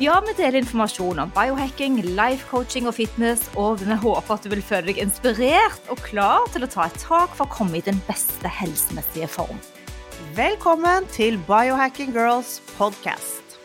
Ja, vi deler informasjon om biohacking, life coaching og fitness, og vi håper at du vil føle deg inspirert og klar til å ta et tak for å komme i den beste helsemessige form. Velkommen til Biohacking Girls podcast.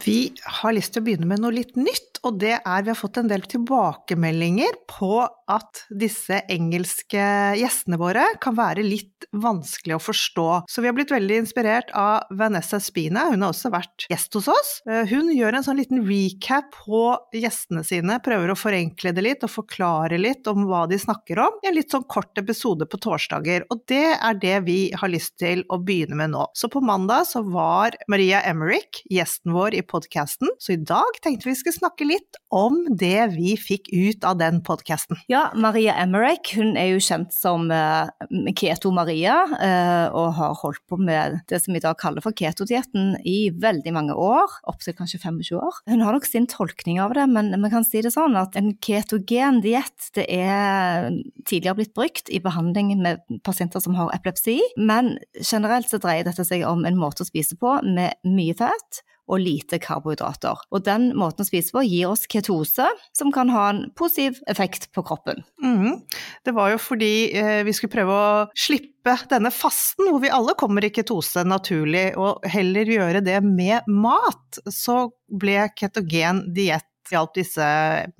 Vi har lyst til å begynne med noe litt nytt, og det er vi har fått en del tilbakemeldinger på at disse engelske gjestene våre kan være litt vanskelig å forstå. Så vi har blitt veldig inspirert av Vanessa Spina, hun har også vært gjest hos oss. Eh, hun gjør en sånn liten recap på gjestene sine, prøver å forenkle det litt og forklare litt om hva de snakker om, i en litt sånn kort episode på torsdager. Og det er det vi har lyst til å begynne med nå. Så på mandag så var Maria Emmerich gjesten vår i podkasten, så i dag tenkte vi skulle snakke litt om det vi fikk ut av den podkasten. Ja, Maria Emmerich hun er jo kjent som uh, Keto Maria, uh, og har holdt på med det som vi i dag kaller for ketodietten i veldig mange år, opptil kanskje 25 år. Hun har nok sin tolkning av det, men vi kan si det sånn at en ketogen diett det er tidligere blitt brukt i behandling med pasienter som har epilepsi, men generelt så dreier dette seg om en måte å spise på med mye fett og lite karbohydrater. Og den måten å spise på gir oss ketose, som kan ha en positiv effekt på kroppen. Mm. Det var jo fordi eh, vi skulle prøve å slippe denne fasten, hvor vi alle kommer i ketose naturlig, og heller gjøre det med mat. Så ble ketogen diett hjalp disse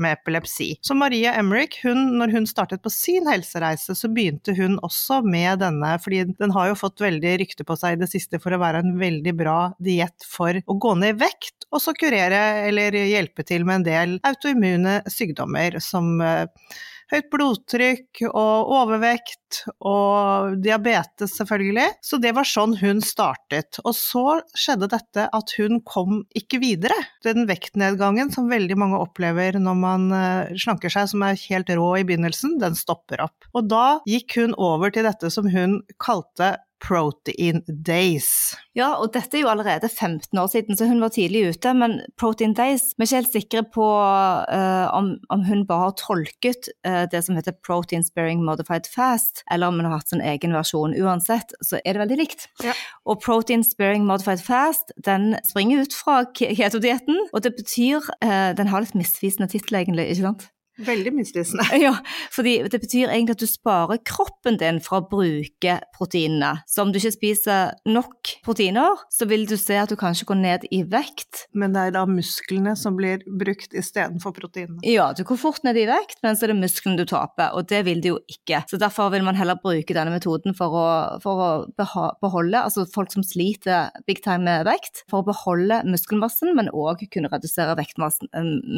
med epilepsi. Så Maria Emmerich, hun, når hun startet på sin helsereise, så begynte hun også med denne, fordi den har jo fått veldig rykte på seg i det siste for å være en veldig bra diett for å gå ned i vekt, og så kurere eller hjelpe til med en del autoimmune sykdommer som høyt blodtrykk og overvekt og diabetes, selvfølgelig. Så det var sånn hun startet. Og så skjedde dette at hun kom ikke videre. Den vektnedgangen som veldig mange opplever når man eh, slanker seg, som er helt rå i begynnelsen, den stopper opp. Og da gikk hun over til dette som hun kalte Protein Days. Ja, og dette er jo allerede 15 år siden, så hun var tidlig ute. Men Protein Days Vi er ikke helt sikre på uh, om, om, hun bare har tolket uh, det som heter Protein Sparing Modified Fast, eller om hun har hatt sin egen versjon. Uansett så er det veldig likt. Ja. Og Protein Sparing Modified Fast den springer ut fra ketodietten, og det betyr uh, Den har litt misvisende tittel, egentlig, ikke sant? Veldig misvisende. Ja, fordi det betyr egentlig at du sparer kroppen din fra å bruke proteinene. Så om du ikke spiser nok proteiner, så vil du se at du kanskje går ned i vekt. Men det er da musklene som blir brukt istedenfor proteinene? Ja, du går fort ned i vekt, men så er det musklene du taper, og det vil du jo ikke. Så derfor vil man heller bruke denne metoden for å, for å beholde, altså folk som sliter big time med vekt, for å beholde muskelmassen, men òg kunne redusere vektmassen.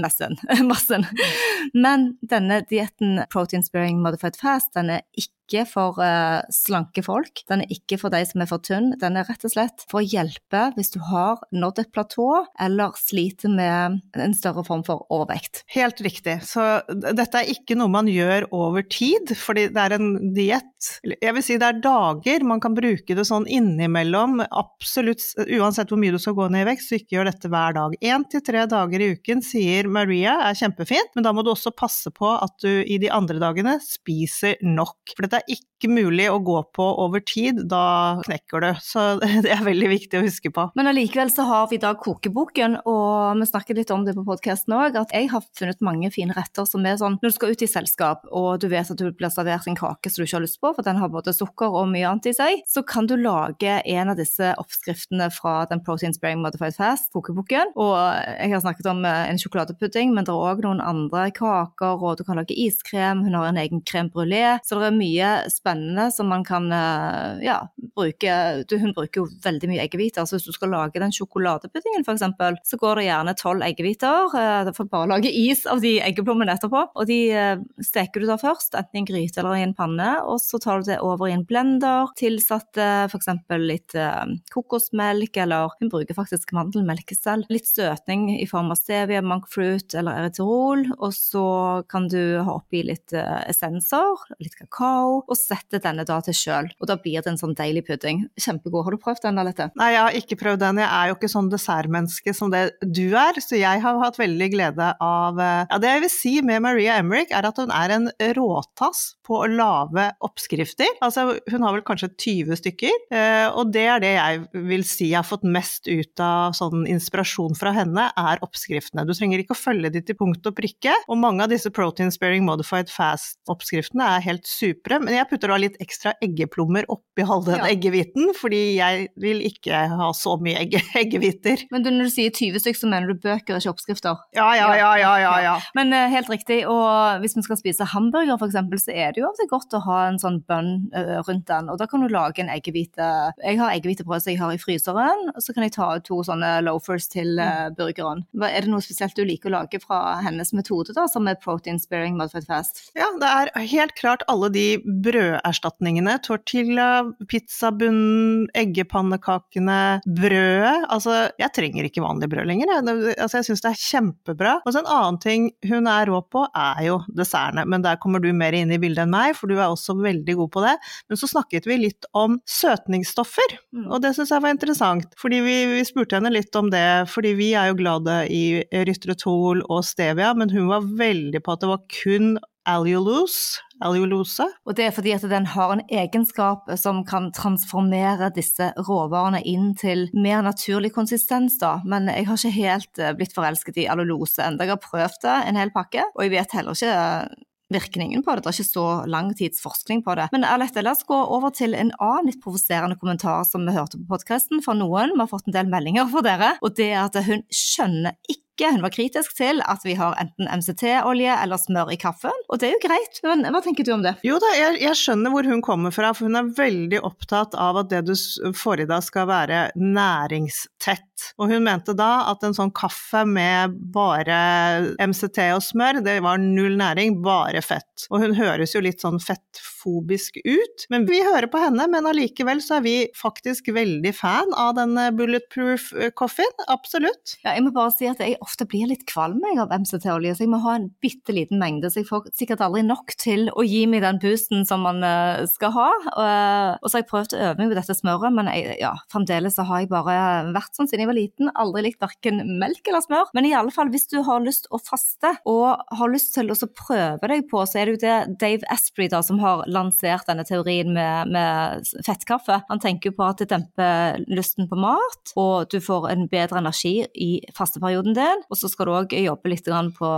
Massen. massen. Men men denne dietten Protein Sparing Modified Fast den er ikke ikke for uh, slanke folk. Den er ikke for de som er for tynn. Den er rett og slett for å hjelpe hvis du har nådd et platå eller sliter med en større form for overvekt. Helt riktig. Så dette er ikke noe man gjør over tid, fordi det er en diett. Jeg vil si det er dager man kan bruke det sånn innimellom. Absolutt, uansett hvor mye du skal gå ned i vekt, så ikke gjør dette hver dag. Én til tre dager i uken, sier Maria, er kjempefint, men da må du også passe på at du i de andre dagene spiser nok. For dette er ikke mulig å gå på over tid, da knekker du. Så det er veldig viktig å huske på. Men allikevel så har vi i dag kokeboken, og vi snakker litt om det på podkasten òg, at jeg har funnet mange fine retter som er sånn når du skal ut i selskap, og du vet at du blir servert en kake som du ikke har lyst på, for den har både sukker og mye annet i seg, så kan du lage en av disse oppskriftene fra den Protein Sparing Modified Fast, kokeboken. Og jeg har snakket om eh, en sjokoladepudding, men det er òg noen andre kaker, og du kan lage iskrem, hun har en egen krem brulé, så det er mye spennende spennende som man kan eh, ja, bruke Hun bruker jo veldig mye eggehviter, så hvis du skal lage den sjokoladepuddingen f.eks., så går det gjerne tolv eggehviter. Eh, du får bare lage is av de eggeplommene etterpå. Og de eh, steker du da først, enten i en gryte eller i en panne, og så tar du det over i en blender. Tilsatt f.eks. litt kokosmelk, eller hun bruker faktisk mandelmelk selv. Litt støtning i form av stevia, monkfruit eller erytrol, og så kan du ha oppi litt essenser, litt kakao, og sette denne da til kjøl. Og da blir det en sånn deilig pudding. Kjempegod. Har du prøvd den, Alette? Nei, jeg har ikke prøvd den. Jeg er jo ikke sånn dessertmenneske som det du er, så jeg har hatt veldig glede av eh, Ja, det jeg vil si med Maria Emmerich, er at hun er en råtass på å lage oppskrifter. Altså, hun har vel kanskje 20 stykker, eh, og det er det jeg vil si jeg har fått mest ut av sånn inspirasjon fra henne, er oppskriftene. Du trenger ikke å følge de til punkt og prikke, og mange av disse protein sparing modified fast-oppskriftene er helt supre, men jeg putter da litt ekstra eggeplommer oppi halve ja. eggehviten, fordi jeg vil ikke ha så mye egge, eggehviter. Men du, når du sier 20 stykker, så mener du bøker, ikke oppskrifter? Ja, ja, ja, ja. ja, ja. Men uh, helt riktig, og hvis vi skal spise hamburger f.eks., så er det jo alltid godt å ha en sånn bønn uh, rundt den, og da kan du lage en eggehvite Jeg har eggehvitebrød som jeg har i fryseren, og så kan jeg ta to sånne loafers til uh, burgeren. Er det noe spesielt du liker å lage fra hennes metode, da, som er protein sparing modified fast? Ja, det er helt klart alle de brøderstatningene. Tortilla, pizzabunnen, eggepannekakene, brødet. Altså, jeg trenger ikke vanlig brød lenger. Jeg, altså, jeg syns det er kjempebra. Og så en annen ting hun er rå på, er jo dessertene. Men der kommer du mer inn i bildet enn meg, for du er også veldig god på det. Men så snakket vi litt om søtningsstoffer, mm. og det syns jeg var interessant. Fordi vi, vi, spurte henne litt om det, fordi vi er jo glade i rytretol og stevia, men hun var veldig på at det var kun allulose, allulose. Og det er fordi at den har en egenskap som kan transformere disse råvarene inn til mer naturlig konsistens, da. Men jeg har ikke helt eh, blitt forelsket i allulose ennå. Jeg har prøvd det en hel pakke, og jeg vet heller ikke virkningen på det. Det er ikke så lang tids forskning på det. Men Alette, la oss gå over til en annen litt provoserende kommentar som vi hørte på podkasten fra noen. Vi har fått en del meldinger fra dere, og det er at hun skjønner ikke ikke. Hun var kritisk til at vi har enten MCT-olje eller smør i kaffen, og det er jo greit, men hva tenker du om det? Jo da, jeg, jeg, skjønner hvor hun kommer fra, for hun er veldig opptatt av at det du får i deg skal være næringstett. Og hun mente da at en sånn kaffe med bare MCT og smør, det var null næring, bare fett. Og hun høres jo litt sånn fettfobisk ut, men vi hører på henne, men allikevel så er vi faktisk veldig fan av denne bulletproof coffeen, absolutt. Ja, jeg må bare si at jeg ofte blir litt kvalm av MCT-olje, så jeg må ha en bitte liten mengde. Så jeg får sikkert aldri nok til å gi meg den boosten som man uh, skal ha. Uh, og så har jeg prøvd å øve meg på dette smøret, men jeg, ja, fremdeles så har jeg bare vært sånn siden jeg var liten. Aldri likt verken melk eller smør. Men i alle fall, hvis du har lyst å faste og har lyst til å prøve deg på, så er det jo det Dave Asprey da, som har lansert denne teorien med, med fettkaffe. Han tenker jo på at det demper lysten på mat, og du får en bedre energi i fasteperioden din del, og så skal du òg jobbe litt på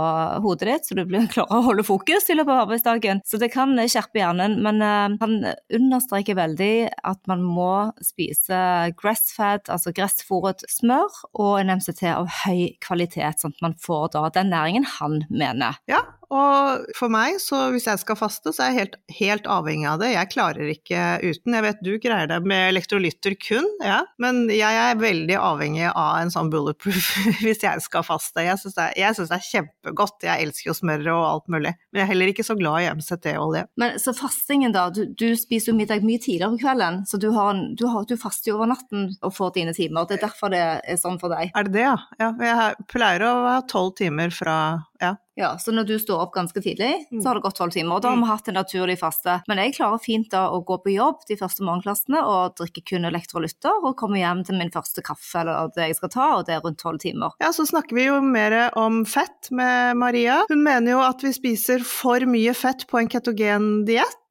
hodet ditt, så du blir klarer å holde fokus i løpet av arbeidsdagen. Så det kan skjerpe hjernen, men uh, han understreker veldig at man må spise grassfed, altså gressfòret smør, og en MCT av høy kvalitet, sånn at man får da den næringen han mener. Ja, og for meg, så hvis jeg skal faste, så er jeg helt, helt, avhengig av det. Jeg klarer ikke uten. Jeg vet du greier det med elektrolytter kun, ja. Men jeg er veldig avhengig av en sånn bulletproof hvis jeg skal faste. Jeg syns det, det, er kjempegodt. Jeg elsker jo smør og alt mulig. Men jeg er heller ikke så glad i MCT-olje. Men så fastingen, da. Du, du, spiser jo middag mye tidligere på kvelden, så du, har, du, har, du faster jo over natten og får dine timer. Det er derfor det er sånn for deg. Er det det, ja? ja jeg pleier å ha tolv timer fra ja, ja, Så når du står opp ganske tidlig, så mm. har det gått tolv timer. Og da har vi mm. hatt en naturlig faste. Men jeg klarer fint da å gå på jobb de første morgenklassene og drikke kun elektrolytter, og komme hjem til min første kaffe eller det jeg skal ta, og det er rundt tolv timer. Ja, så snakker vi jo mer om fett med Maria. Hun mener jo at vi spiser for mye fett på en ketogen diett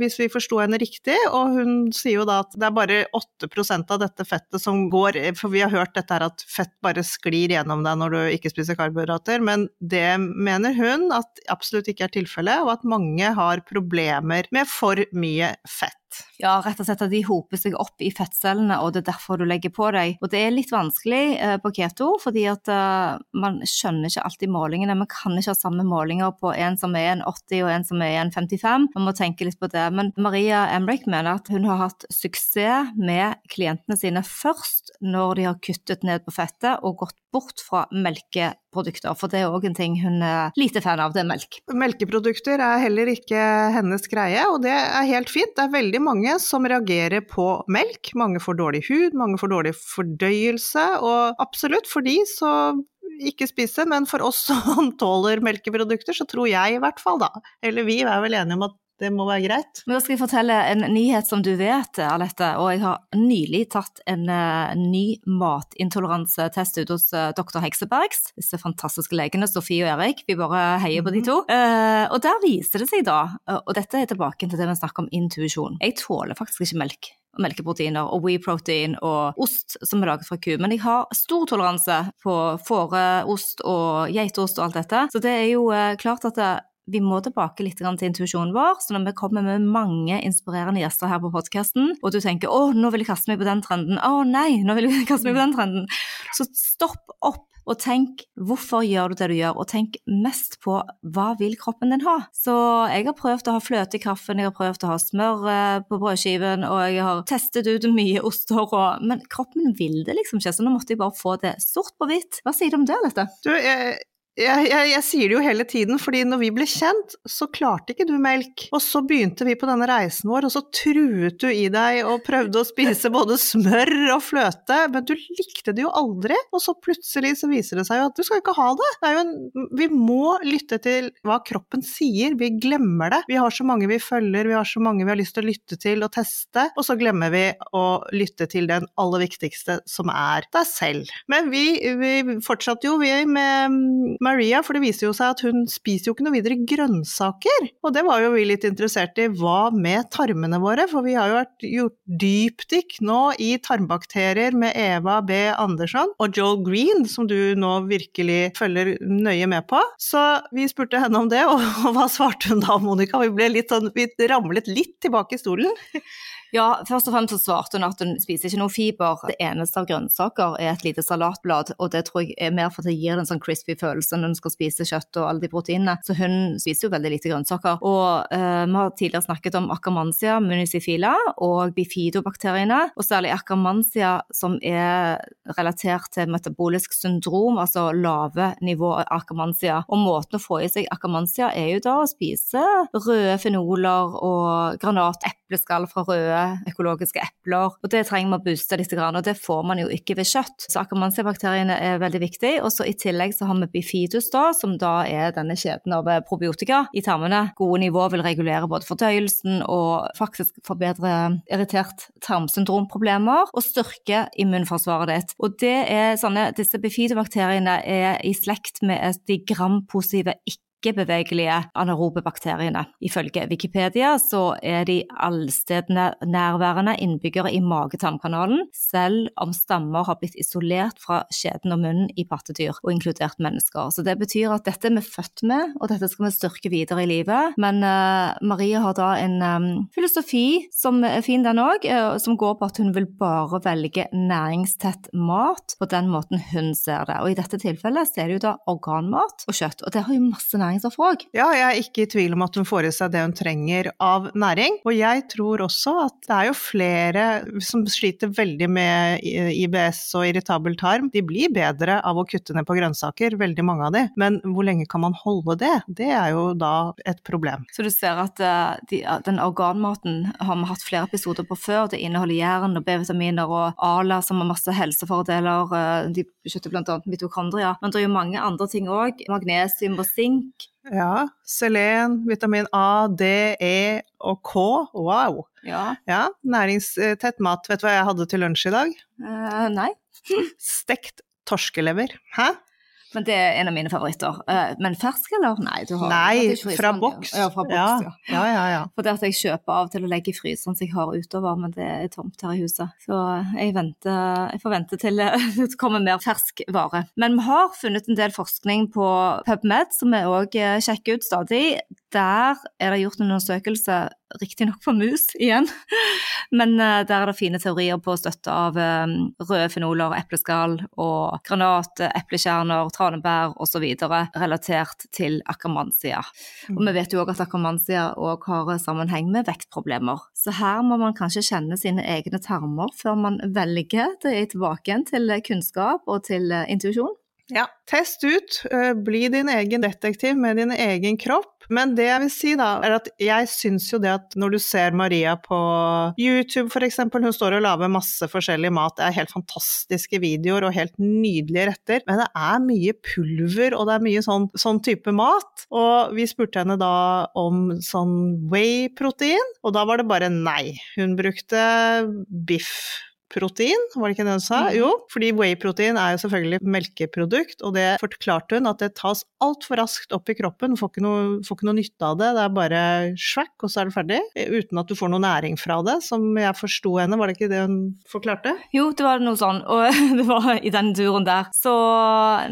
hvis vi forsto henne riktig. Og hun sier jo da at det er bare 8% av dette fettet som går For vi har hørt dette her at fett bare sklir gjennom deg når du ikke spiser karbohydrater, men det mener hun at absolutt ikke er tilfellet, og at mange har problemer med for mye fett. Ja, rett og slett at de hoper seg opp i fettcellene, og det er derfor du legger på deg. Og det er litt vanskelig eh, på keto, fordi at uh, man skjønner ikke alltid målingene. Man kan ikke ha samme målinger på en som er en 80 og en som er en 55. Man må tenke litt på det. Men Maria Emrik mener at hun har hatt suksess med klientene sine først når de har kuttet ned på fettet og gått bort fra melkeprodukter, for det er òg en ting hun er lite fan av, det er melk. Melkeprodukter er heller ikke hennes greie, og det er helt fint. Det er veldig mange som reagerer på melk. Mange får dårlig hud, mange får dårlig fordøyelse, og absolutt, for de så ikke spise, men for oss som tåler melkeprodukter, så tror jeg i hvert fall, da, eller vi er vel enige om at det må være greit. Men da skal jeg fortelle en nyhet som du vet, Alette. Og jeg har nylig tatt en uh, ny matintoleransetest ut hos uh, doktor Heksebergs. Disse fantastiske legene, Sofie og Erik. Vi bare heier på de to. Uh, og der viser det seg da, og dette er tilbake til det vi snakker om intuisjon. Jeg tåler faktisk ikke melk og melkeproteiner og whey-protein og ost som er laget fra ku. Men jeg har stor toleranse på fåreost og geitost og alt dette. Så det er jo klart at det, vi må tilbake litt til intuisjonen vår. Så når vi kommer med mange inspirerende gjester her på podkasten, og du tenker 'Å, nå vil jeg kaste meg på den trenden', 'Å nei, nå vil jeg kaste meg på den trenden', så stopp opp og tenk hvorfor gjør du det du gjør, og tenk mest på hva vil kroppen din ha. Så jeg har prøvd å ha fløte i kaffen, jeg har prøvd å ha smør eh, på brødskiven, og jeg har testet ut mye oster, og, men kroppen vil det liksom ikke, så nå måtte jeg bare få det sort på hvitt. Hva sier du om det, Lette? Du, jeg, jeg, jeg, jeg, sier det jo hele tiden, fordi når vi ble kjent, så klarte ikke du melk. Og så begynte vi på denne reisen vår, og så truet du i deg og prøvde å spise både smør og fløte, men du likte det jo aldri. Og så plutselig så viser det seg jo at du skal ikke ha det. det en, vi må lytte til hva kroppen sier, vi glemmer det. Vi har så mange vi følger, vi har så mange vi har lyst til å lytte til og teste, og så glemmer vi å lytte til den aller viktigste, som er deg selv. Men vi, vi fortsatte jo, vi, med Maria, for det viser jo seg at hun spiser jo ikke noe videre grønnsaker. Og det var jo vi litt interessert i. Hva med tarmene våre? For vi har jo vært, gjort dypdykk nå i tarmbakterier med Eva B. Andersson og Joel Green, som du nå virkelig følger nøye med på. Så vi spurte henne om det, og hva svarte hun da, Monica? Vi litt sånn, vi ramlet litt tilbake i stolen. Ja, først og fremst så svarte hun at hun spiser ikke noe fiber. Det eneste av grønnsaker er et lite salatblad, og det tror jeg er mer for at det gir en sånn crispy følelse når hun skal spise kjøtt og alle de proteinene. Så hun spiser jo veldig lite grønnsaker. Og uh, vi har tidligere snakket om Akkermansia municifila og bifidobakteriene, og særlig Akkermansia som er relatert til metabolisk syndrom, altså lave nivå av Akkermansia. Og måten å få i seg Akkermansia er jo da å spise røde fenoler og granateppeskall fra røde økologiske epler. og Det trenger vi å booste litt, og det får man jo ikke ved kjøtt. Så Akkermansia-bakteriene er veldig viktig. Og så I tillegg så har vi bifidus, da, som da er denne kjeden av probiotika i tarmene. Gode nivå vil regulere både fordøyelsen og faktisk forbedre irritert tarmsyndromproblemer og styrke immunforsvaret ditt. Og det er sånne, Disse bifidobakteriene er i slekt med de grampositive ikke ikke-bevegelige anarobe bakteriene. Ifølge Wikipedia så er de allstedende nærværende innbyggere i mage-tarmkanalen, selv om stammer har blitt isolert fra skjeden og munnen i pattedyr, og inkludert mennesker. Så det betyr at dette er vi født med, og dette skal vi styrke videre i livet. Men uh, Marie har da en um, filosofi som er fin, den òg, uh, som går på at hun vil bare velge næringstett mat på den måten hun ser det. Og i dette tilfellet så er det jo da organmat og kjøtt, og det har jo masse næring næringsstoffer òg. Ja, jeg er ikke i tvil om at hun får i seg det hun trenger av næring. Og jeg tror også at det er jo flere som sliter veldig med IBS og irritabel tarm. De blir bedre av å kutte ned på grønnsaker, veldig mange av de. Men hvor lenge kan man holde det? Det er jo da et problem. Så du ser at uh, de, den organmaten har vi hatt flere episoder på før. Det inneholder jern og B-vitaminer og ALA som har masse helsefordeler. Uh, de beskytter bl.a. mitokondria. Men det er jo mange andre ting òg. Magnesium og zink ja. Selen, vitamin A, D, E og K. Wow! Ja. ja næringstett mat. Vet du hva jeg hadde til lunsj i dag? Uh, nei. Stekt torskelever. Hæ? Men det er en av mine favoritter. Uh, men fersk, eller? Nei, du har, Nei fra boks. Ja, fra boks, ja. ja. ja, ja For det at jeg kjøper av og til å legge i fryseren som jeg har utover, men det er tomt her i huset. Så jeg, venter, jeg får vente til det kommer mer fersk vare. Men vi har funnet en del forskning på PubMed, som vi òg eh, sjekker ut stadig. Der er det gjort en undersøkelse, riktignok på mus igjen, men eh, der er det fine teorier på støtte av eh, røde fenoler, epleskall og granat, eplekjerner, tranebær osv. relatert til akkermansia. Og vi vet jo òg at akkermansia òg har sammenheng med vektproblemer. Så her må man kanskje kjenne sine egne tarmer før man velger. Det er tilbake igjen til kunnskap og til intuisjon. Ja, test ut. Bli din egen detektiv med din egen kropp. Men det jeg vil si da, er at jeg syns jo det at når du ser Maria på YouTube f.eks., hun står og lager masse forskjellig mat, det er helt fantastiske videoer og helt nydelige retter, men det er mye pulver og det er mye sånn, sånn type mat. Og vi spurte henne da om sånn whey-protein, og da var det bare nei. Hun brukte biff protein, var det ikke det hun sa? Mm. Jo, fordi whey-protein er jo selvfølgelig melkeprodukt, og det forklarte hun at det tas altfor raskt opp i kroppen, får ikke, noe, får ikke noe nytte av det, det er bare svack, og så er det ferdig. Uten at du får noe næring fra det, som jeg forsto henne, var det ikke det hun forklarte? Jo, det var noe sånn, og det var i den duren der. Så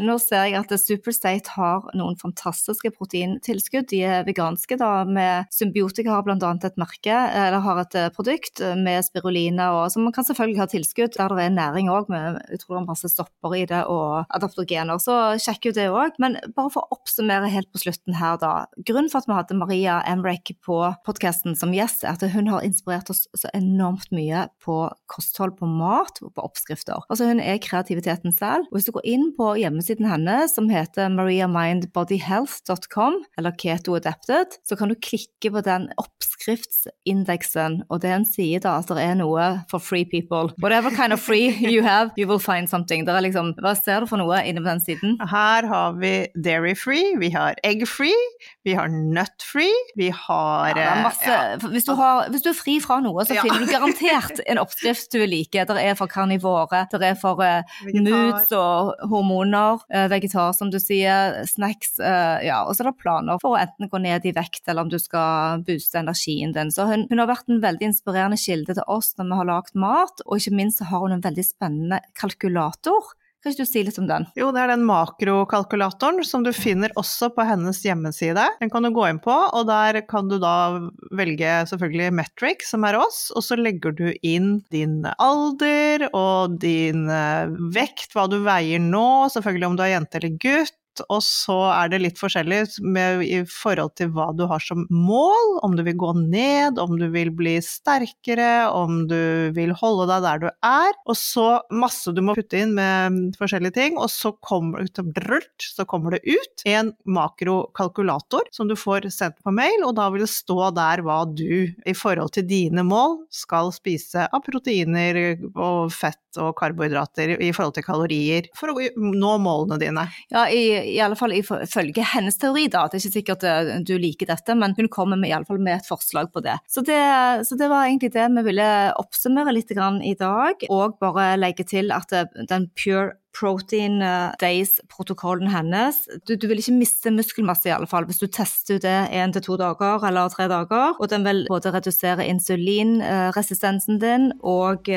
nå ser jeg at Superstate har noen fantastiske proteintilskudd. De er veganske, da, med Symbiotika har blant annet et merke, eller har et produkt med spirulina, og som man kan selvfølgelig ha tilskudd der det er næring òg, med er masse stopper i det og adaptogener. Så sjekk ut det òg. Men bare for å oppsummere helt på slutten her, da. Grunnen for at vi hadde Maria Emrek på podkasten som gjest, er at hun har inspirert oss så enormt mye på kosthold, på mat og på oppskrifter. Altså Hun er kreativiteten selv. Og hvis du går inn på hjemmesiden hennes, som heter mariamindbodyhealth.com, eller Keto Adapted, så kan du klikke på den oppskriftsindeksen, og det er en sier da at det er noe for free people. Whatever kind of free you have, you will find something. Liksom, hva ser du for noe inne på den siden? Her har vi dairy free, vi har egg free, vi har nut free, vi har ja, masse, ja. hvis, du har, hvis, du er fri fra noe, så ja. finner du garantert en oppskrift du vil like. Det er for karnivore, det er for uh, moods og hormoner, uh, vegetar som du sier, snacks, uh, ja, og så er det planer for å enten gå ned i vekt eller om du skal booste energien din. Så hun, hun har vært en veldig inspirerende kilde til oss når vi har lagd mat, og ikke minst så har hun en veldig spennende kalkulator. Kan ikke du si litt om den? Jo, det er den makrokalkulatoren som du finner også på hennes hjemmeside. Den kan du gå inn på, og der kan du da velge selvfølgelig Metric, som er oss, og så legger du inn din alder og din eh, vekt, hva du veier nå, selvfølgelig om du er jente eller gutt og så er det litt forskjellig med, i forhold til hva du har som mål, om du vil gå ned, om du vil bli sterkere, om du vil holde deg der du er, og så masse du må putte inn med forskjellige ting, og så kommer, så kommer det ut en makrokalkulator som du får sendt på mail, og da vil det stå der hva du i forhold til dine mål skal spise av proteiner og fett og karbohydrater i forhold til kalorier for å nå målene dine. Ja, i i alle fall ifølge hennes teori, da. Det er ikke sikkert eh, du liker dette, men hun kommer med, i alle fall med et forslag på det. Så, det. så det, var egentlig det vi ville oppsummere litt i dag, og bare legge til at eh, den Pure Protein eh, Days-protokollen hennes. Du, du, vil ikke miste muskelmasse i alle fall hvis du tester det én til to dager eller tre dager. Og den vil både redusere insulinresistensen din og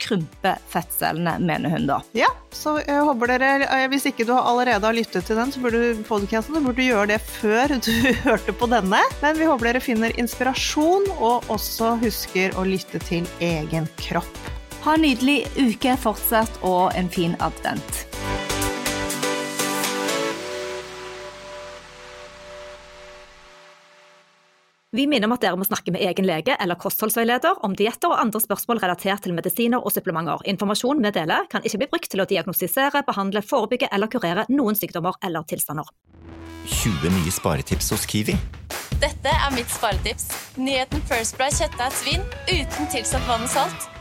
krympe fettcellene, mener hun da. Ja, så jeg håper dere, eh, hvis ikke du allerede har lyttet til den, så burde du podcasten, så burde du gjøre det før du hørte på denne. Men vi håper dere finner inspirasjon, og også husker å lytte til egen kropp. Ha en nydelig uke fortsatt, og en fin advent. Vi minner om at dere må snakke med egen lege eller kostholdsveileder om dietter og andre spørsmål relatert til medisiner og supplementer. Informasjon vi deler kan ikke bli brukt til å diagnostisere, behandle, forebygge eller kurere noen sykdommer eller tilstander. 20 nye sparetips hos Kiwi. Dette er mitt sparetips. Nyheten First Price kjøttdeig svin uten tilsatt vann og salt.